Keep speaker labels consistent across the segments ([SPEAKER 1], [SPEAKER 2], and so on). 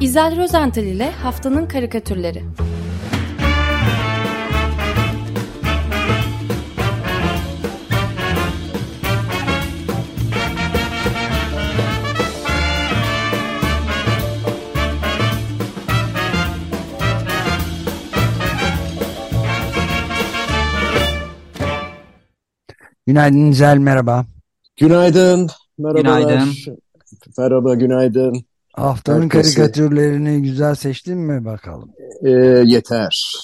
[SPEAKER 1] İzel Rozental ile Haftanın Karikatürleri
[SPEAKER 2] Günaydın İzel merhaba.
[SPEAKER 3] Günaydın. Merhabalar.
[SPEAKER 4] Günaydın.
[SPEAKER 3] Merhaba, günaydın.
[SPEAKER 2] Haftanın
[SPEAKER 3] Herkese.
[SPEAKER 2] karikatürlerini güzel seçtin mi bakalım?
[SPEAKER 3] Ee, yeter.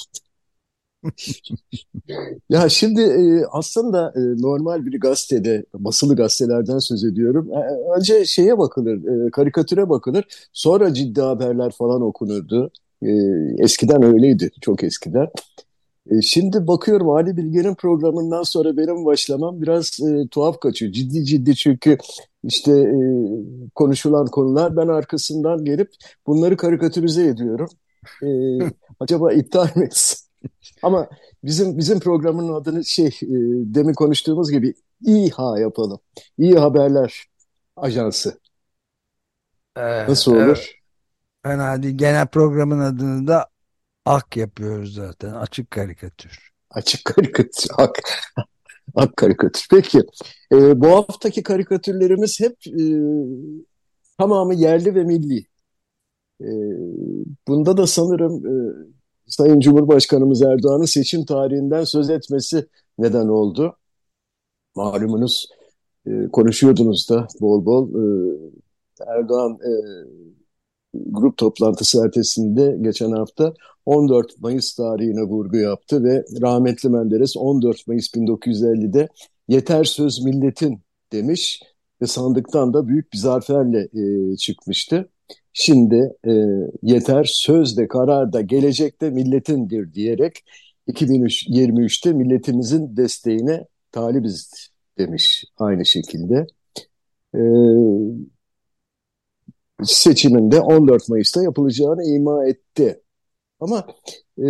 [SPEAKER 3] Ya şimdi e, aslında e, normal bir gazetede, basılı gazetelerden söz ediyorum. E, önce şeye bakılır, e, karikatüre bakılır. Sonra ciddi haberler falan okunurdu. E, eskiden öyleydi, çok eskiden. E, şimdi bakıyorum Ali Bilge'nin programından sonra benim başlamam biraz e, tuhaf kaçıyor. Ciddi ciddi çünkü işte e, konuşulan konular ben arkasından gelip bunları karikatürize ediyorum. E, acaba iptal mi? Ama bizim bizim programın adını şey e, demin konuştuğumuz gibi İHA yapalım. İyi Haberler Ajansı.
[SPEAKER 2] Ee,
[SPEAKER 3] Nasıl
[SPEAKER 2] evet,
[SPEAKER 3] olur?
[SPEAKER 2] fena değil. Genel programın adını da AK yapıyoruz zaten. Açık karikatür.
[SPEAKER 3] Açık karikatür. Ak, ak karikatür. Peki. e, bu haftaki karikatürlerimiz hep e, tamamı yerli ve milli. E, bunda da sanırım e, Sayın Cumhurbaşkanımız Erdoğan'ın seçim tarihinden söz etmesi neden oldu. Malumunuz e, konuşuyordunuz da bol bol. E, Erdoğan e, grup toplantısı ertesinde geçen hafta 14 Mayıs tarihine vurgu yaptı ve rahmetli Menderes 14 Mayıs 1950'de yeter söz milletin demiş ve sandıktan da büyük bir zaferle e, çıkmıştı. Şimdi e, yeter söz de karar da gelecek milletindir diyerek 2023'te milletimizin desteğine talibiz demiş aynı şekilde. E, seçiminde 14 Mayıs'ta yapılacağını ima etti. Ama e,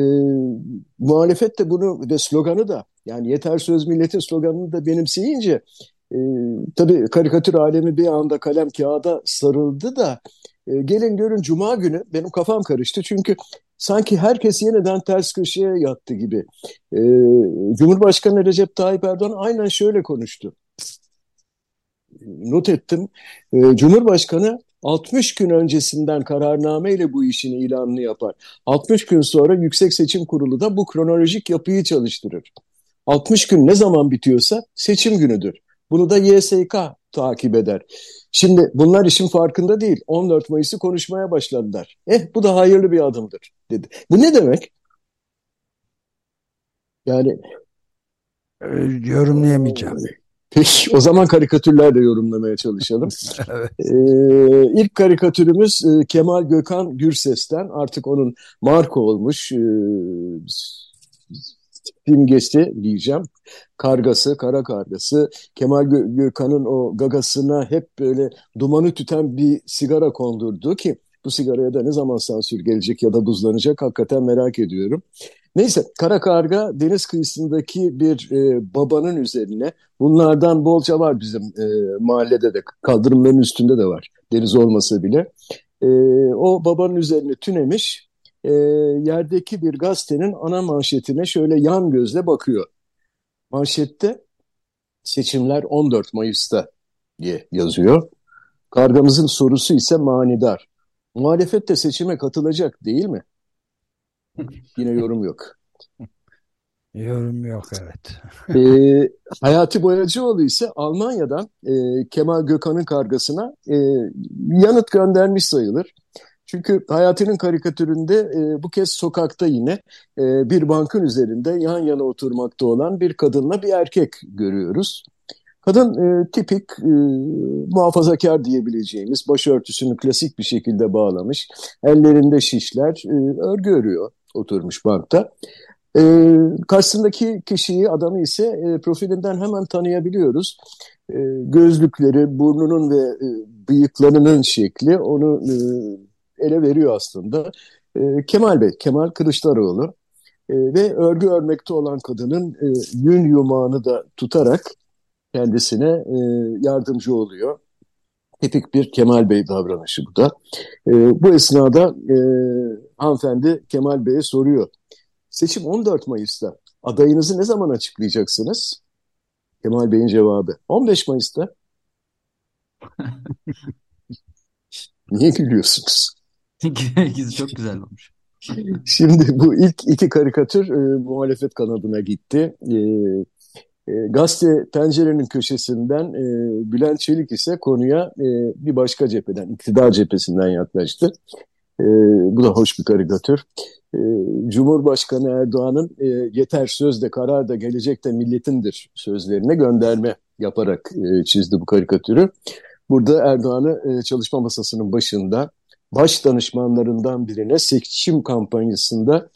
[SPEAKER 3] muhalefet de bunu ve sloganı da yani yeter söz milletin sloganını da benimseyince e, tabii karikatür alemi bir anda kalem kağıda sarıldı da e, gelin görün Cuma günü benim kafam karıştı. Çünkü sanki herkes yeniden ters köşeye yattı gibi. E, Cumhurbaşkanı Recep Tayyip Erdoğan aynen şöyle konuştu. Not ettim. E, Cumhurbaşkanı 60 gün öncesinden kararnameyle bu işin ilanını yapar. 60 gün sonra Yüksek Seçim Kurulu da bu kronolojik yapıyı çalıştırır. 60 gün ne zaman bitiyorsa seçim günüdür. Bunu da YSK takip eder. Şimdi bunlar işin farkında değil. 14 Mayıs'ı konuşmaya başladılar. Eh bu da hayırlı bir adımdır dedi. Bu ne demek? Yani
[SPEAKER 2] Ee, yorumlayamayacağım.
[SPEAKER 3] Peki o zaman karikatürlerle yorumlamaya çalışalım.
[SPEAKER 2] Evet.
[SPEAKER 3] Ee, ilk karikatürümüz e, Kemal Gökhan Gürses'ten artık onun marka olmuş e, simgesi diyeceğim. Kargası, kara kargası. Kemal Gö- Gökhan'ın o gagasına hep böyle dumanı tüten bir sigara kondurdu ki bu sigaraya da ne zaman sansür gelecek ya da buzlanacak hakikaten merak ediyorum. Neyse kara karga deniz kıyısındaki bir e, babanın üzerine bunlardan bolca var bizim e, mahallede de kaldırımların üstünde de var deniz olmasa bile. E, o babanın üzerine tünemiş e, yerdeki bir gazetenin ana manşetine şöyle yan gözle bakıyor. Manşette seçimler 14 Mayıs'ta diye yazıyor. Kargamızın sorusu ise manidar. Muhalefet de seçime katılacak değil mi? Yine yorum yok.
[SPEAKER 2] Yorum yok evet.
[SPEAKER 3] Ee, Hayati Boyacıoğlu ise Almanya'dan e, Kemal Gökhan'ın kargasına e, yanıt göndermiş sayılır. Çünkü Hayati'nin karikatüründe e, bu kez sokakta yine e, bir bankın üzerinde yan yana oturmakta olan bir kadınla bir erkek görüyoruz. Kadın e, tipik e, muhafazakar diyebileceğimiz başörtüsünü klasik bir şekilde bağlamış. Ellerinde şişler, e, örgü örüyor oturmuş bankta. E, karşısındaki kişiyi, adamı ise e, profilinden hemen tanıyabiliyoruz. E, gözlükleri, burnunun ve e, bıyıklarının şekli onu e, ele veriyor aslında. E, Kemal Bey, Kemal Kılıçdaroğlu E, ve örgü örmekte olan kadının e, yün yumağını da tutarak kendisine e, yardımcı oluyor. Tipik bir Kemal Bey davranışı bu da. E, bu esnada e, hanımefendi Kemal Bey'e soruyor. Seçim 14 Mayıs'ta. Adayınızı ne zaman açıklayacaksınız? Kemal Bey'in cevabı 15 Mayıs'ta. Niye gülüyorsunuz?
[SPEAKER 4] Çok güzel olmuş.
[SPEAKER 3] Şimdi bu ilk iki karikatür e, muhalefet kanadına gitti. E, e, gazete pencerenin köşesinden e, Bülent Çelik ise konuya e, bir başka cepheden, iktidar cephesinden yaklaştı. E, bu da hoş bir karikatür. E, Cumhurbaşkanı Erdoğan'ın e, yeter söz de karar da gelecek de milletindir sözlerine gönderme yaparak e, çizdi bu karikatürü. Burada Erdoğan'ı e, çalışma masasının başında baş danışmanlarından birine seçim kampanyasında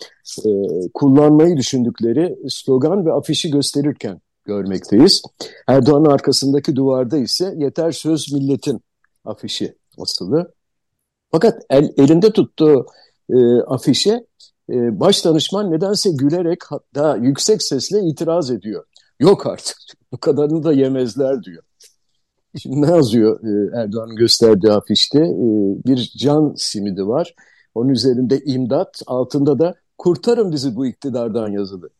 [SPEAKER 3] e, kullanmayı düşündükleri slogan ve afişi gösterirken görmekteyiz. Erdoğan'ın arkasındaki duvarda ise yeter söz milletin afişi asılı. Fakat el, elinde tuttuğu e, afişe e, baş danışman nedense gülerek hatta yüksek sesle itiraz ediyor. Yok artık bu kadarını da yemezler diyor. Şimdi ne yazıyor e, Erdoğan'ın gösterdiği afişte? E, bir can simidi var. Onun üzerinde imdat, altında da kurtarın bizi bu iktidardan yazılı.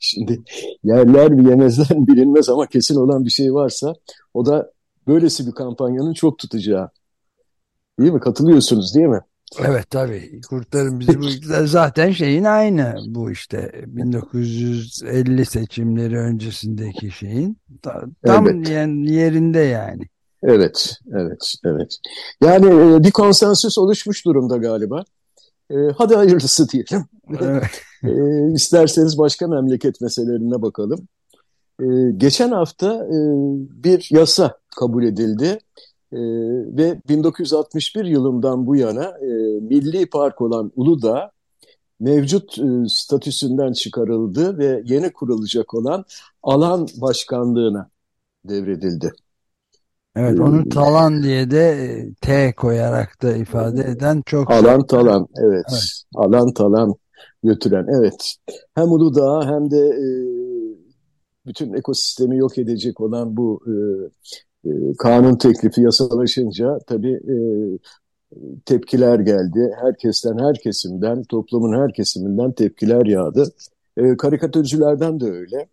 [SPEAKER 3] Şimdi yerler mi yemezler mi bilinmez ama kesin olan bir şey varsa o da böylesi bir kampanyanın çok tutacağı. Değil mi? Katılıyorsunuz değil mi?
[SPEAKER 2] Evet tabii. Kurtarın bizi bu. Zaten şeyin aynı bu işte 1950 seçimleri öncesindeki şeyin tam evet. yerinde yani.
[SPEAKER 3] Evet, evet, evet. Yani e, bir konsensüs oluşmuş durumda galiba. E, hadi hayırlısı diyelim. Evet. e, isterseniz başka memleket meselelerine bakalım. E, geçen hafta e, bir yasa kabul edildi e, ve 1961 yılından bu yana e, milli park olan Uludağ mevcut e, statüsünden çıkarıldı ve yeni kurulacak olan alan başkanlığına devredildi.
[SPEAKER 2] Evet onu talan diye de e, T koyarak da ifade eden çok
[SPEAKER 3] alan talan evet. evet alan talan götüren evet hem Uludağ hem de e, bütün ekosistemi yok edecek olan bu e, e, kanun teklifi yasalaşınca tabii e, tepkiler geldi. Herkesten, her kesimden, toplumun her kesiminden tepkiler yağdı. E, karikatürcülerden de öyle.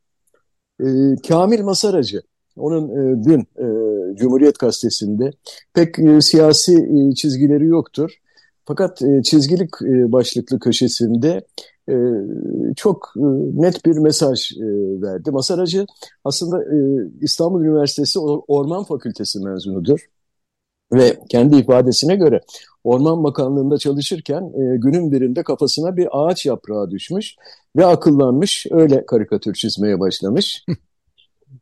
[SPEAKER 3] E, Kamil Masaracı, onun e, dün e, Cumhuriyet Gazetesi'nde pek e, siyasi e, çizgileri yoktur. Fakat e, çizgilik e, başlıklı köşesinde e, çok e, net bir mesaj e, verdi. Masaracı aslında e, İstanbul Üniversitesi Orman Fakültesi mezunudur. Ve kendi ifadesine göre Orman Bakanlığı'nda çalışırken e, günün birinde kafasına bir ağaç yaprağı düşmüş ve akıllanmış öyle karikatür çizmeye başlamış.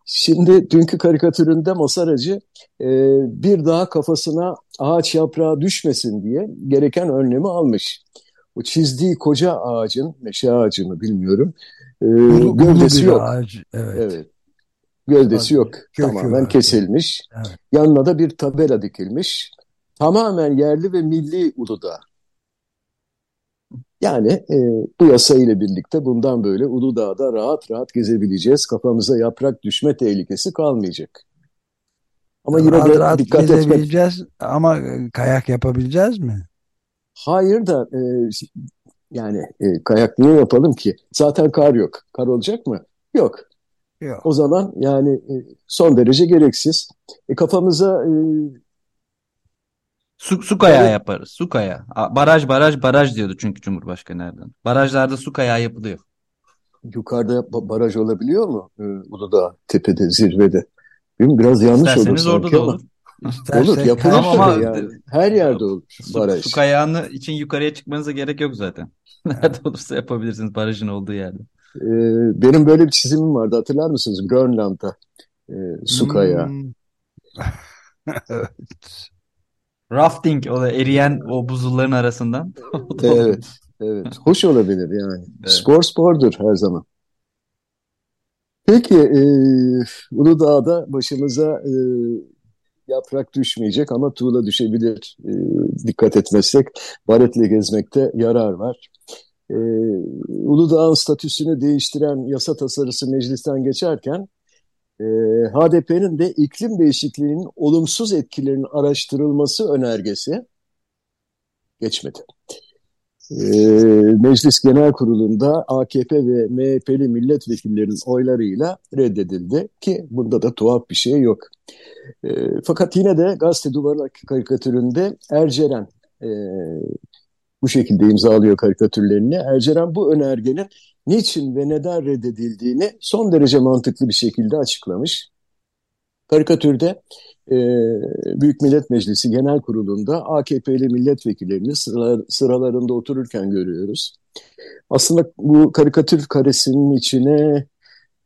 [SPEAKER 3] Şimdi dünkü karikatüründe Masaracı e, bir daha kafasına ağaç yaprağı düşmesin diye gereken önlemi almış. O çizdiği koca ağacın, meşe ağacı mı bilmiyorum, e, ulu, gövdesi yok. Ağaç, evet. evet. Gövdesi yok. Kökü Tamamen kesilmiş. Evet. Yanına da bir tabela dikilmiş. Tamamen yerli ve milli Uludağ. Yani e, bu yasa ile birlikte bundan böyle Uludağ'da rahat rahat gezebileceğiz. Kafamıza yaprak düşme tehlikesi kalmayacak.
[SPEAKER 2] Ama yine rahat de rahat dikkat gezebileceğiz etmek... ama kayak yapabileceğiz mi?
[SPEAKER 3] Hayır da e, yani e, kayak niye yapalım ki? Zaten kar yok. Kar olacak mı? Yok. Yok. O zaman yani e, son derece gereksiz. E, kafamıza e,
[SPEAKER 4] Su, su kayağı yaparız. Su kayağı. Baraj baraj baraj diyordu çünkü Cumhurbaşkanı Erdoğan. Barajlarda su kayağı yapılıyor.
[SPEAKER 3] Yukarıda baraj olabiliyor mu? Ee, Uludağ tepede, zirvede. Biraz yanlış İsterseniz olur orada da olur. İstersek, olur yapılır ama, yani. Her yerde olur baraj.
[SPEAKER 4] Su, su kayağını için yukarıya çıkmanıza gerek yok zaten. Nerede olursa yapabilirsiniz barajın olduğu yerde.
[SPEAKER 3] Ee, benim böyle bir çizimim vardı hatırlar mısınız? Grönland'da e, su kayağı. Hmm.
[SPEAKER 4] evet. Rafting o da eriyen o buzulların arasından.
[SPEAKER 3] evet, evet. Hoş olabilir yani. Evet. Spor spordur her zaman. Peki e, Uludağ'da başımıza e, yaprak düşmeyecek ama tuğla düşebilir. E, dikkat etmezsek baretle gezmekte yarar var. E, Uludağ'ın statüsünü değiştiren yasa tasarısı meclisten geçerken e, HDP'nin de iklim değişikliğinin olumsuz etkilerinin araştırılması önergesi geçmedi. E, Meclis Genel Kurulu'nda AKP ve MHP'li milletvekillerinin oylarıyla reddedildi ki bunda da tuhaf bir şey yok. E, fakat yine de gazete duvarı karikatüründe Erceren e, bu şekilde imzalıyor karikatürlerini. Erceren bu önergenin niçin ve neden reddedildiğini son derece mantıklı bir şekilde açıklamış. Karikatürde e, Büyük Millet Meclisi Genel Kurulu'nda AKP'li milletvekillerini sıralar, sıralarında otururken görüyoruz. Aslında bu karikatür karesinin içine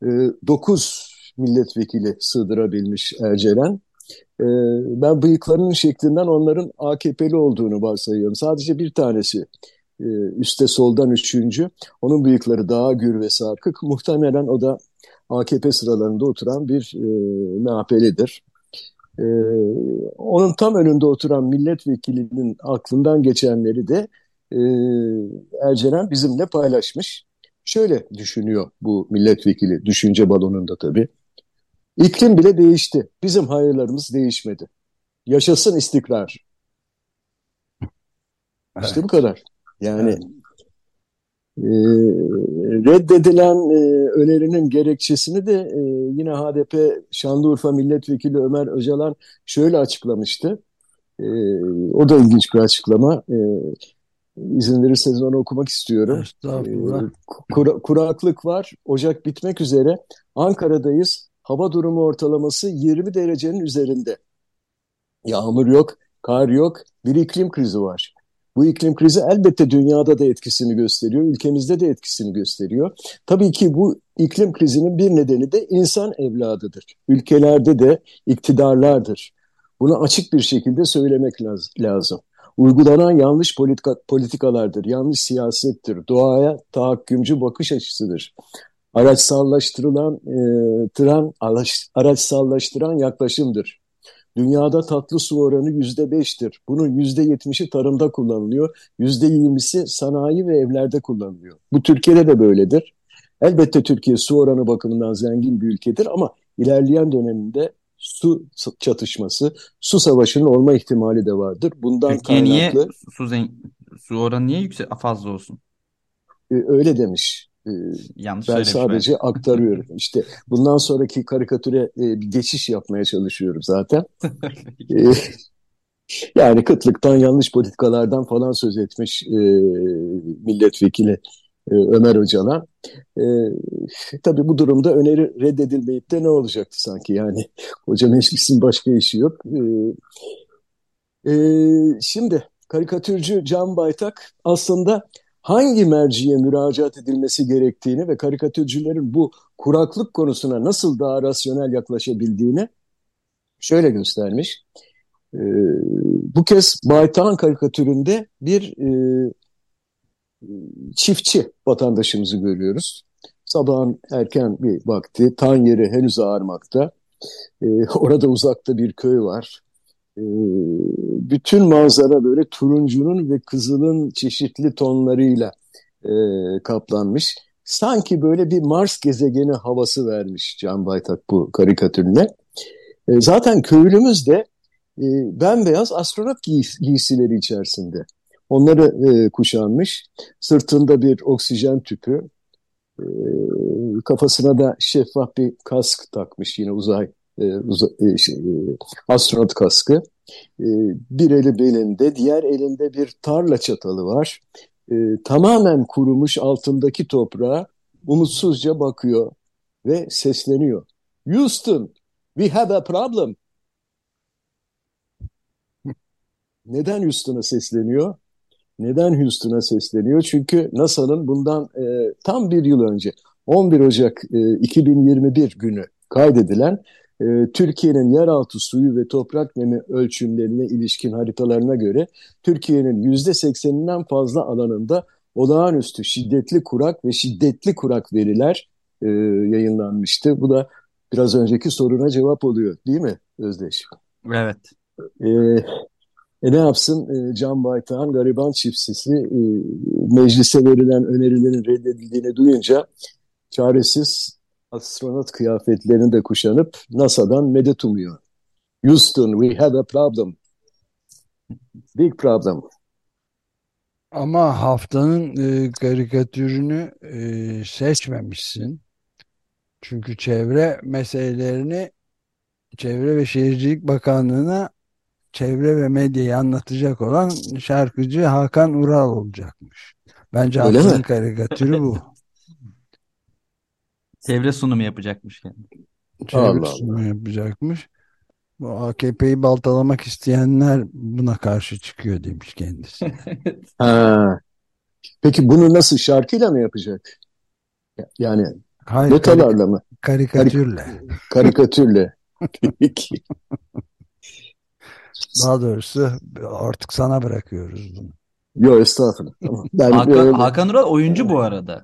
[SPEAKER 3] e, 9 milletvekili sığdırabilmiş Ercelen. E, ben bıyıklarının şeklinden onların AKP'li olduğunu varsayıyorum. Sadece bir tanesi e, üste soldan üçüncü. Onun bıyıkları daha gür ve sarkık. Muhtemelen o da AKP sıralarında oturan bir e, MHP'lidir. E, onun tam önünde oturan milletvekilinin aklından geçenleri de e, Erceren bizimle paylaşmış. Şöyle düşünüyor bu milletvekili, düşünce balonunda tabii. İklim bile değişti. Bizim hayırlarımız değişmedi. Yaşasın istikrar. İşte bu kadar. Yani e, reddedilen e, önerinin gerekçesini de e, yine HDP Şanlıurfa Milletvekili Ömer Öcalan şöyle açıklamıştı. E, o da ilginç bir açıklama. E, izin verirseniz onu okumak istiyorum.
[SPEAKER 2] E,
[SPEAKER 3] kura, kuraklık var. Ocak bitmek üzere. Ankara'dayız. Hava durumu ortalaması 20 derecenin üzerinde. Yağmur yok, kar yok. Bir iklim krizi var. Bu iklim krizi elbette dünyada da etkisini gösteriyor, ülkemizde de etkisini gösteriyor. Tabii ki bu iklim krizinin bir nedeni de insan evladıdır. Ülkelerde de iktidarlardır. Bunu açık bir şekilde söylemek lazım. Uygulanan yanlış politika, politikalardır, yanlış siyasettir, doğaya tahakkümcü bakış açısıdır. Araçsallaştırılan, e, tıran, araç, araçsallaştıran yaklaşımdır. Dünyada tatlı su oranı yüzde beştir. Bunun yüzde yetmişi tarımda kullanılıyor. Yüzde yirmisi sanayi ve evlerde kullanılıyor. Bu Türkiye'de de böyledir. Elbette Türkiye su oranı bakımından zengin bir ülkedir ama ilerleyen döneminde su çatışması, su savaşının olma ihtimali de vardır. Bundan
[SPEAKER 4] Türkiye
[SPEAKER 3] kaynaklı...
[SPEAKER 4] niye su, su oranı niye yüksek fazla olsun?
[SPEAKER 3] E, öyle demiş. E,
[SPEAKER 4] Yanlış
[SPEAKER 3] ben sadece
[SPEAKER 4] belki.
[SPEAKER 3] aktarıyorum. İşte bundan sonraki karikatüre e, bir geçiş yapmaya çalışıyorum zaten. E, yani kıtlıktan, yanlış politikalardan falan söz etmiş e, milletvekili e, Ömer Öcalan. E, tabii bu durumda öneri reddedilmeyip de ne olacaktı sanki yani koca meclisin başka işi yok. E, e, şimdi karikatürcü Can Baytak aslında hangi merciye müracaat edilmesi gerektiğini ve karikatürcülerin bu kuraklık konusuna nasıl daha rasyonel yaklaşabildiğini şöyle göstermiş. E, bu kez Baytak'ın karikatüründe bir e, çiftçi vatandaşımızı görüyoruz. Sabahın erken bir vakti, tan yeri henüz ağarmakta. E, orada uzakta bir köy var. E, bütün manzara böyle turuncunun ve kızılın çeşitli tonlarıyla e, kaplanmış. Sanki böyle bir Mars gezegeni havası vermiş Can Baytak bu karikatürle. E, zaten köylümüz de e, bembeyaz astronot giys giysileri içerisinde. Onları e, kuşanmış. Sırtında bir oksijen tüpü. E, kafasına da şeffaf bir kask takmış yine uzay e, e, şey, e, astronot kaskı. Bir eli belinde, diğer elinde bir tarla çatalı var. Tamamen kurumuş altındaki toprağa umutsuzca bakıyor ve sesleniyor. Houston, we have a problem. Neden Houston'a sesleniyor? Neden Houston'a sesleniyor? Çünkü NASA'nın bundan e, tam bir yıl önce 11 Ocak e, 2021 günü kaydedilen e, Türkiye'nin yeraltı suyu ve toprak nemi ölçümlerine ilişkin haritalarına göre Türkiye'nin %80'inden fazla alanında olağanüstü şiddetli kurak ve şiddetli kurak veriler e, yayınlanmıştı. Bu da biraz önceki soruna cevap oluyor değil mi Özdeş?
[SPEAKER 4] Evet.
[SPEAKER 3] E, e ne yapsın e, Can Baytak'ın gariban çiftçisi e, meclise verilen önerilerin reddedildiğini duyunca çaresiz astronot kıyafetlerini de kuşanıp NASA'dan medet umuyor. Houston, we have a problem. Big problem.
[SPEAKER 2] Ama haftanın e, karikatürünü e, seçmemişsin. Çünkü çevre meselelerini Çevre ve Şehircilik Bakanlığı'na çevre ve medyayı anlatacak olan şarkıcı Hakan Ural olacakmış. Bence
[SPEAKER 3] Öyle
[SPEAKER 2] haftanın
[SPEAKER 3] mi?
[SPEAKER 2] karikatürü bu.
[SPEAKER 4] Çevre sunumu yapacakmış yani.
[SPEAKER 2] Çevre
[SPEAKER 3] Allah
[SPEAKER 2] sunumu yapacakmış. Bu AKP'yi baltalamak isteyenler buna karşı çıkıyor demiş kendisi.
[SPEAKER 3] Ha. Peki bunu nasıl şarkıyla mı yapacak? Yani
[SPEAKER 2] Hayır, karik-
[SPEAKER 3] notalarla mı?
[SPEAKER 2] karikatürle.
[SPEAKER 3] Karikatürle. Peki.
[SPEAKER 2] Daha doğrusu artık sana bırakıyoruz bunu.
[SPEAKER 3] Yok estağfurullah. Tamam. Ben,
[SPEAKER 4] Hakan,
[SPEAKER 3] e,
[SPEAKER 4] Hakan Ural oyuncu bu arada.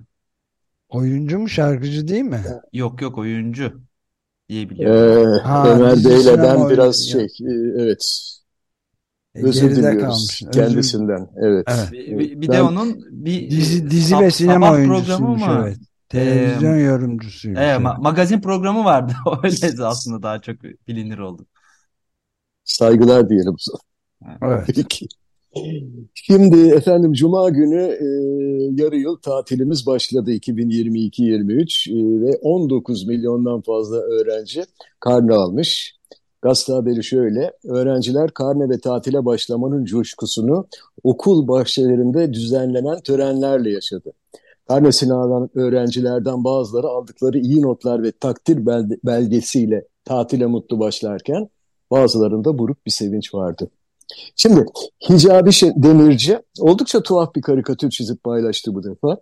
[SPEAKER 2] Oyuncu mu şarkıcı değil mi?
[SPEAKER 4] Yok yok oyuncu diye biliyorum.
[SPEAKER 3] e,
[SPEAKER 2] Ha,
[SPEAKER 3] Ömer
[SPEAKER 2] dizi
[SPEAKER 3] Bey'le
[SPEAKER 2] sinema
[SPEAKER 3] ben
[SPEAKER 2] oyunu-
[SPEAKER 3] biraz şey, e, evet,
[SPEAKER 2] E,
[SPEAKER 3] özür
[SPEAKER 2] geride
[SPEAKER 3] diliyoruz
[SPEAKER 2] kalmış. Özür-
[SPEAKER 3] kendisinden. Evet.
[SPEAKER 2] Evet.
[SPEAKER 4] Bir, bir- bir
[SPEAKER 3] Ben-
[SPEAKER 4] de onun bir
[SPEAKER 2] Dizi, dizi
[SPEAKER 4] sab-
[SPEAKER 2] ve sinema oyuncusuymuş
[SPEAKER 4] mı?
[SPEAKER 2] evet. Televizyon yorumcusuymuş.
[SPEAKER 4] Evet, ma- magazin programı vardı. Öyle aslında daha çok bilinir oldu.
[SPEAKER 3] Saygılar diyelim. o zaman.
[SPEAKER 2] Evet.
[SPEAKER 3] Peki. Şimdi efendim Cuma günü e, yarı yıl tatilimiz başladı 2022-23 e, ve 19 milyondan fazla öğrenci karne almış. Gazete haberi şöyle, öğrenciler karne ve tatile başlamanın coşkusunu okul bahçelerinde düzenlenen törenlerle yaşadı. Karnesini alan öğrencilerden bazıları aldıkları iyi notlar ve takdir bel- belgesiyle tatile mutlu başlarken bazılarında buruk bir sevinç vardı. Şimdi Hicabi Demirci oldukça tuhaf bir karikatür çizip paylaştı bu defa.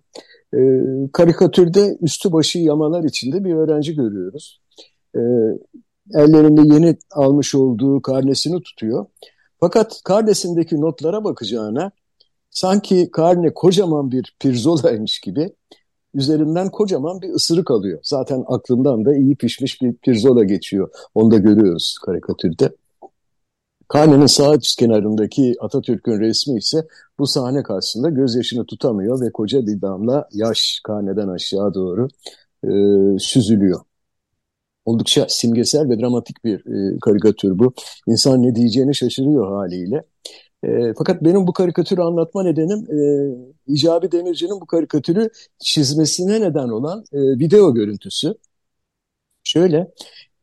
[SPEAKER 3] Ee, karikatürde üstü başı yamalar içinde bir öğrenci görüyoruz. Ee, ellerinde yeni almış olduğu karnesini tutuyor. Fakat karnesindeki notlara bakacağına sanki karne kocaman bir pirzolaymış gibi üzerinden kocaman bir ısırık alıyor. Zaten aklından da iyi pişmiş bir pirzola geçiyor. Onu da görüyoruz karikatürde. Karnenin sağ üst kenarındaki Atatürk'ün resmi ise bu sahne karşısında gözyaşını tutamıyor ve koca bir damla yaş karneden aşağı doğru e, süzülüyor. Oldukça simgesel ve dramatik bir e, karikatür bu. İnsan ne diyeceğini şaşırıyor haliyle. E, fakat benim bu karikatürü anlatma nedenim e, İcabi Demirci'nin bu karikatürü çizmesine neden olan e, video görüntüsü. Şöyle,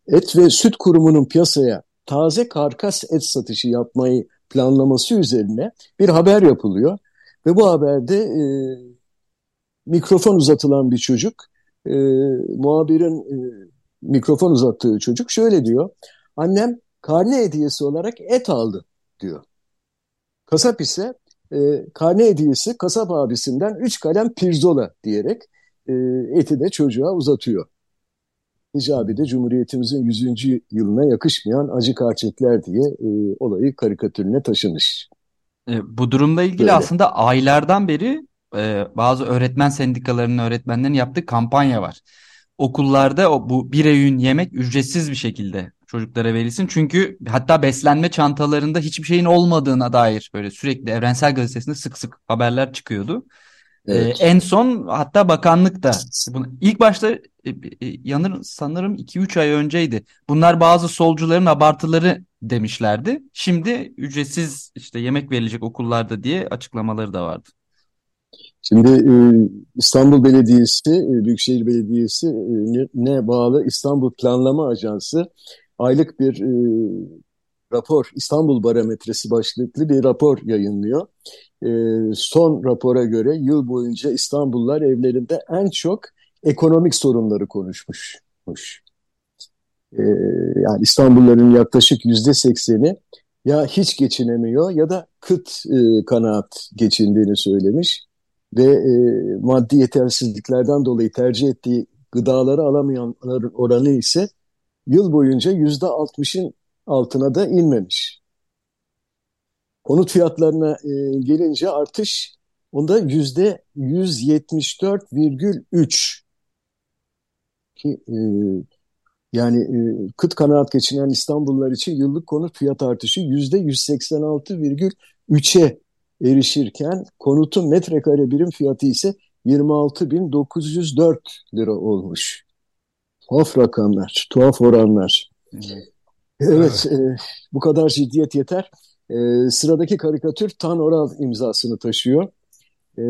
[SPEAKER 3] Et ve Süt Kurumu'nun piyasaya taze karkas et satışı yapmayı planlaması üzerine bir haber yapılıyor. Ve bu haberde e, mikrofon uzatılan bir çocuk, e, muhabirin e, mikrofon uzattığı çocuk şöyle diyor. Annem karne hediyesi olarak et aldı diyor. Kasap ise e, karne hediyesi kasap abisinden 3 kalem pirzola diyerek e, eti de çocuğa uzatıyor. Hicabi de Cumhuriyetimizin 100. yılına yakışmayan acı karçetler diye e, olayı karikatürüne taşımış.
[SPEAKER 4] E, bu durumla ilgili
[SPEAKER 3] Böyle.
[SPEAKER 4] aslında aylardan beri e, bazı öğretmen sendikalarının öğretmenlerin yaptığı kampanya var. Okullarda o, bu bir öğün yemek ücretsiz bir şekilde çocuklara verilsin. Çünkü hatta beslenme çantalarında hiçbir şeyin olmadığına dair böyle sürekli Evrensel Gazetesi'nde sık sık haberler çıkıyordu. Ee,
[SPEAKER 3] Evet.
[SPEAKER 4] en son hatta bakanlık da bunu ilk başta e, e, yanır sanırım 2-3 ay önceydi. Bunlar bazı solcuların abartıları demişlerdi. Şimdi ücretsiz işte yemek verilecek okullarda diye açıklamaları da vardı.
[SPEAKER 3] Şimdi e, İstanbul Belediyesi, e, Büyükşehir Belediyesi e, ne, bağlı İstanbul Planlama Ajansı aylık bir e, rapor, İstanbul Barometresi başlıklı bir rapor yayınlıyor. E, son rapora göre yıl boyunca İstanbullular evlerinde en çok ekonomik sorunları konuşmuş. E, yani İstanbulluların yaklaşık yüzde sekseni ya hiç geçinemiyor ya da kıt e, kanaat geçindiğini söylemiş ve e, maddi yetersizliklerden dolayı tercih ettiği gıdaları alamayanların oranı ise yıl boyunca yüzde altmışın altına da inmemiş. Konut fiyatlarına e, gelince artış onda yüzde 174,3 ki e, yani e, kıt kanaat geçinen İstanbullular için yıllık konut fiyat artışı yüzde 186,3'e erişirken konutun metrekare birim fiyatı ise 26.904 lira olmuş. Tuhaf rakamlar, tuhaf oranlar. Evet, evet. E, bu kadar ciddiyet yeter. E, sıradaki karikatür Tan Oral imzasını taşıyor. E,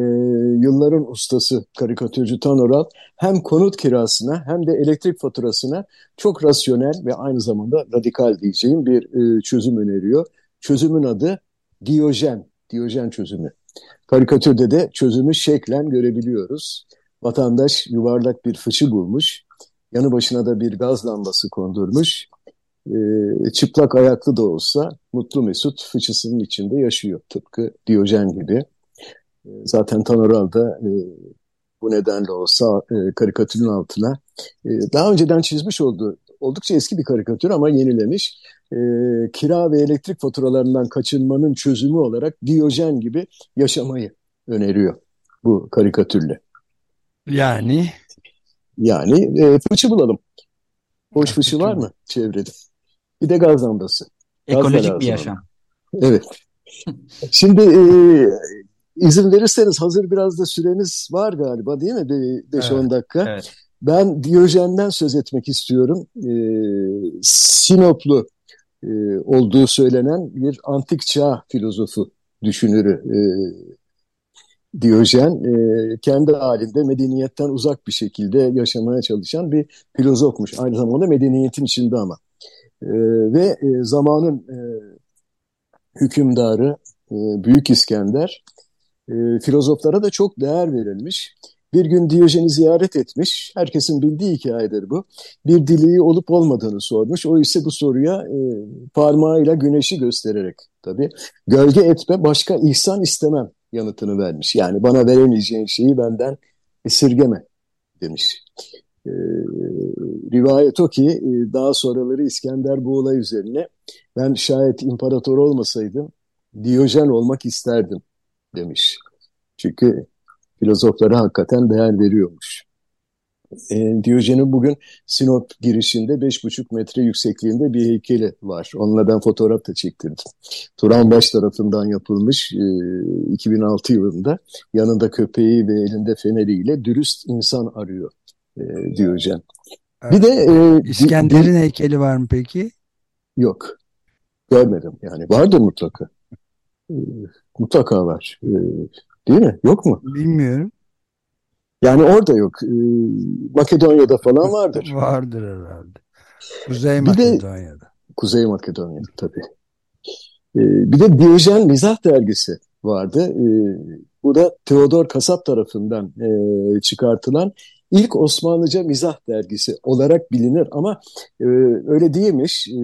[SPEAKER 3] yılların ustası karikatürcü Tan Oral hem konut kirasına hem de elektrik faturasına çok rasyonel ve aynı zamanda radikal diyeceğim bir e, çözüm öneriyor. Çözümün adı Diyojen, Diyojen çözümü. Karikatürde de çözümü şeklen görebiliyoruz. Vatandaş yuvarlak bir fıçı bulmuş, yanı başına da bir gaz lambası kondurmuş. E, çıplak ayaklı da olsa mutlu mesut fıçısının içinde yaşıyor. Tıpkı Diyojen gibi. E, zaten Tanoral da e, bu nedenle olsa e, karikatürün altına e, daha önceden çizmiş olduğu oldukça eski bir karikatür ama yenilemiş. E, kira ve elektrik faturalarından kaçınmanın çözümü olarak Diyojen gibi yaşamayı öneriyor bu karikatürle.
[SPEAKER 2] Yani?
[SPEAKER 3] Yani e, fıçı bulalım. Boş fıçı var mı çevrede? Bir de gaz lambası.
[SPEAKER 4] Ekolojik bir yaşam.
[SPEAKER 3] Evet. Şimdi e, izin verirseniz hazır biraz da süremiz var galiba değil mi? 5-10 evet, dakika. Evet. Ben Diyojen'den söz etmek istiyorum. E, Sinoplu e, olduğu söylenen bir antik çağ filozofu, düşünürü e, Diyojen. E, kendi halinde medeniyetten uzak bir şekilde yaşamaya çalışan bir filozofmuş. Aynı zamanda medeniyetin içinde ama. E, ve e, zamanın e, hükümdarı e, Büyük İskender e, filozoflara da çok değer verilmiş. Bir gün Diyojen'i ziyaret etmiş. Herkesin bildiği hikayedir bu. Bir dileği olup olmadığını sormuş. O ise bu soruya e, parmağıyla güneşi göstererek tabii gölge etme başka ihsan istemem yanıtını vermiş. Yani bana veremeyeceğin şeyi benden esirgeme demiş. E, rivayet o ki e, daha sonraları İskender bu olay üzerine ben şayet imparator olmasaydım Diyojen olmak isterdim demiş. Çünkü filozoflara hakikaten değer veriyormuş. E, Diyojen'in bugün Sinop girişinde 5,5 metre yüksekliğinde bir heykeli var. Onunla ben fotoğraf da çektirdim. Turan Baş tarafından yapılmış e, 2006 yılında. Yanında köpeği ve elinde feneriyle dürüst insan arıyor e, Diyojen.
[SPEAKER 2] Bir de e, İskender'in heykeli var mı peki?
[SPEAKER 3] Yok. Görmedim yani. Vardır mutlaka. E, mutlaka var. E, Değil mi? Yok mu?
[SPEAKER 2] Bilmiyorum.
[SPEAKER 3] Yani orada yok. Ee, Makedonya'da falan vardır.
[SPEAKER 2] vardır herhalde. Kuzey Makedonya'da.
[SPEAKER 3] De, Kuzey Makedonya'da tabii. Ee, bir de Diyojen Mizah Dergisi vardı. Ee, bu da Theodor Kasap tarafından e, çıkartılan ilk Osmanlıca mizah dergisi olarak bilinir ama e, öyle değilmiş. E,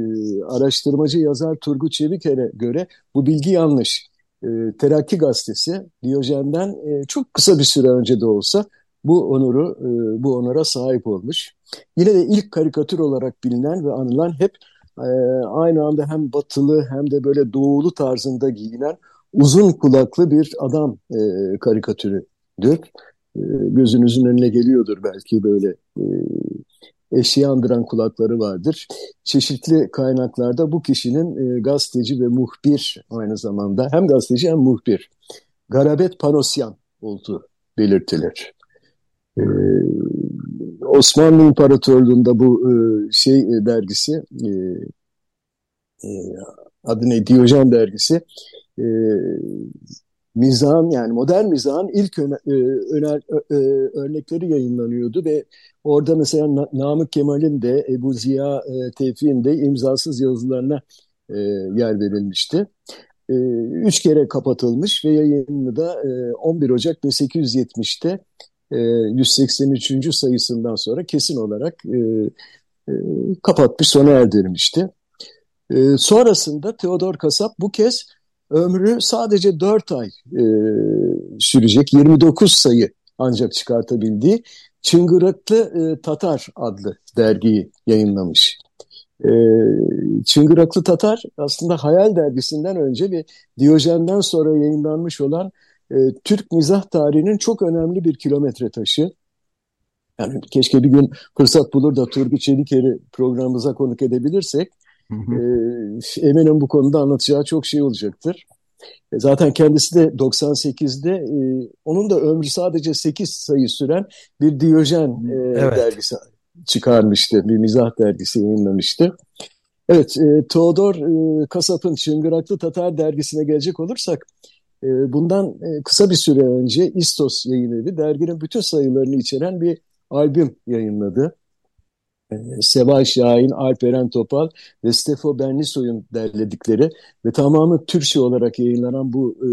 [SPEAKER 3] araştırmacı yazar Turgut Çeviker'e göre bu bilgi yanlış e, Terakki Gazetesi Diyojen'den e, çok kısa bir süre önce de olsa bu onuru, e, bu onura sahip olmuş. Yine de ilk karikatür olarak bilinen ve anılan hep e, aynı anda hem batılı hem de böyle doğulu tarzında giyinen uzun kulaklı bir adam e, karikatürüdür. E, gözünüzün önüne geliyordur belki böyle e, eşeği andıran kulakları vardır. Çeşitli kaynaklarda bu kişinin e, gazeteci ve muhbir aynı zamanda hem gazeteci hem muhbir Garabet Panosyan olduğu belirtilir. Osmanlı İmparatorluğu'nda bu şey dergisi adı ne Diyojen dergisi mizahın yani modern mizahın ilk öne, e, öner, e, örnekleri yayınlanıyordu ve orada mesela Namık Kemal'in de Ebu Ziya e, Tevfik'in de imzasız yazılarına e, yer verilmişti. E, üç kere kapatılmış ve yayını da e, 11 Ocak 1870'te e, 183. sayısından sonra kesin olarak e, e, kapatmış, sona erdirmişti. E, sonrasında Theodor Kasap bu kez ömrü sadece 4 ay e, sürecek 29 sayı ancak çıkartabildiği Çıngıraklı e, Tatar adlı dergiyi yayınlamış. E, Çıngıraklı Tatar aslında Hayal dergisinden önce ve Diyojen'den sonra yayınlanmış olan e, Türk mizah tarihinin çok önemli bir kilometre taşı. Yani keşke bir gün fırsat bulur da Turgut Çeliker'i programımıza konuk edebilirsek. E, eminim bu konuda anlatacağı çok şey olacaktır. E, zaten kendisi de 98'de e, onun da ömrü sadece 8 sayı süren bir Diyojen e, evet. dergisi çıkarmıştı. Bir mizah dergisi yayınlamıştı. Evet, e, Teodor e, Kasap'ın Çıngıraklı Tatar dergisine gelecek olursak, e, bundan e, kısa bir süre önce İstos yayın evi derginin bütün sayılarını içeren bir albüm yayınladı. E, Seval Şahin, Alperen Topal ve Stefo Benlisoy'un derledikleri ve tamamı Türkçe olarak yayınlanan bu e,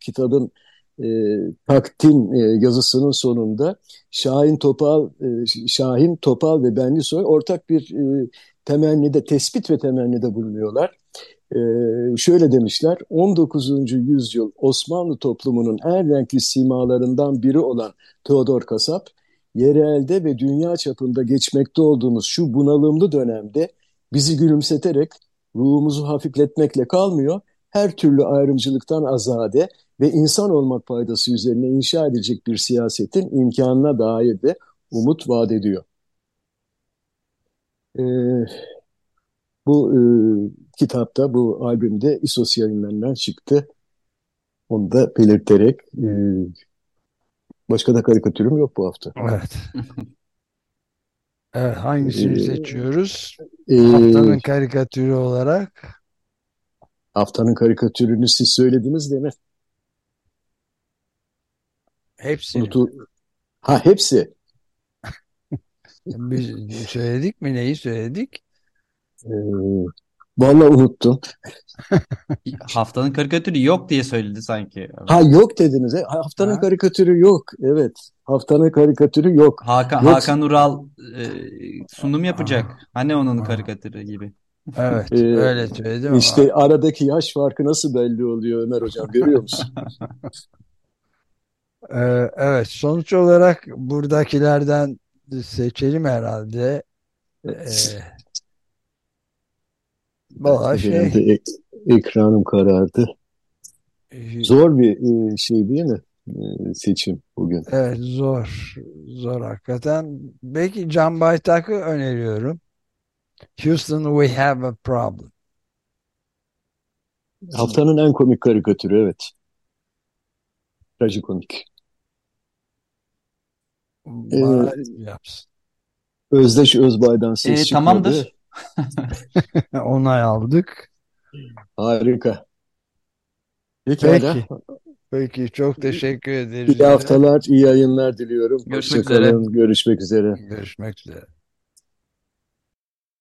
[SPEAKER 3] kitabın e, takdim e, yazısının sonunda Şahin Topal, e, Şahin Topal ve Benlisoy ortak bir e, temennide, tespit ve temennide bulunuyorlar. E, şöyle demişler, 19. yüzyıl Osmanlı toplumunun en renkli simalarından biri olan Teodor Kasap, yerelde ve dünya çapında geçmekte olduğumuz şu bunalımlı dönemde bizi gülümseterek ruhumuzu hafifletmekle kalmıyor, her türlü ayrımcılıktan azade ve insan olmak faydası üzerine inşa edecek bir siyasetin imkanına dair de umut vaat ediyor. Ee, bu e, kitapta, bu albümde İSOS yayınlarından çıktı. Onu da belirterek e, başka da karikatürüm yok bu hafta.
[SPEAKER 2] Evet. Evet, hangisini
[SPEAKER 3] Ee,
[SPEAKER 2] seçiyoruz?
[SPEAKER 3] e,
[SPEAKER 2] Haftanın karikatürü olarak.
[SPEAKER 3] haftanın karikatürünü siz söylediniz değil mi?
[SPEAKER 2] Hepsini.
[SPEAKER 3] Unutu... Ha hepsi.
[SPEAKER 2] Biz söyledik mi? Neyi söyledik?
[SPEAKER 3] Ee, vallahi unuttum.
[SPEAKER 4] Haftanın karikatürü yok diye söyledi sanki.
[SPEAKER 3] Ha yok dediniz. he? Haftanın
[SPEAKER 2] Ha?
[SPEAKER 3] karikatürü yok. Evet. Haftanın karikatürü yok.
[SPEAKER 4] Hakan,
[SPEAKER 3] Yok.
[SPEAKER 4] Hakan Ural e, sunum yapacak. Hani onun
[SPEAKER 2] Aa.
[SPEAKER 4] karikatürü gibi.
[SPEAKER 2] Evet,
[SPEAKER 3] Ee,
[SPEAKER 2] öyle söyledim.
[SPEAKER 3] İşte aradaki yaş farkı nasıl belli oluyor Ömer Hocam görüyor musun?
[SPEAKER 2] Ee, evet, sonuç olarak buradakilerden seçelim herhalde. Ee,
[SPEAKER 3] Benim
[SPEAKER 2] şey,
[SPEAKER 3] ek- ekranım karardı. Zor bir e, şey değil mi? E, seçim bugün.
[SPEAKER 2] evet zor, zor hakikaten. Belki Can Baytak'ı öneriyorum. Houston, we have a problem.
[SPEAKER 3] Haftanın en komik karikatürü evet. Trajikomik.
[SPEAKER 2] Yapsın.
[SPEAKER 3] Özdeş Özbay'dan
[SPEAKER 4] E,
[SPEAKER 3] ses çıkmadı.
[SPEAKER 4] tamamdır.
[SPEAKER 2] Onay aldık.
[SPEAKER 3] Harika. Pekala.
[SPEAKER 2] Peki. Peki, çok teşekkür ederiz.
[SPEAKER 3] İyi haftalar, iyi yayınlar diliyorum.
[SPEAKER 4] Görüşmek
[SPEAKER 3] Hoşça kalın, Görüşmek üzere.
[SPEAKER 2] Görüşmek üzere.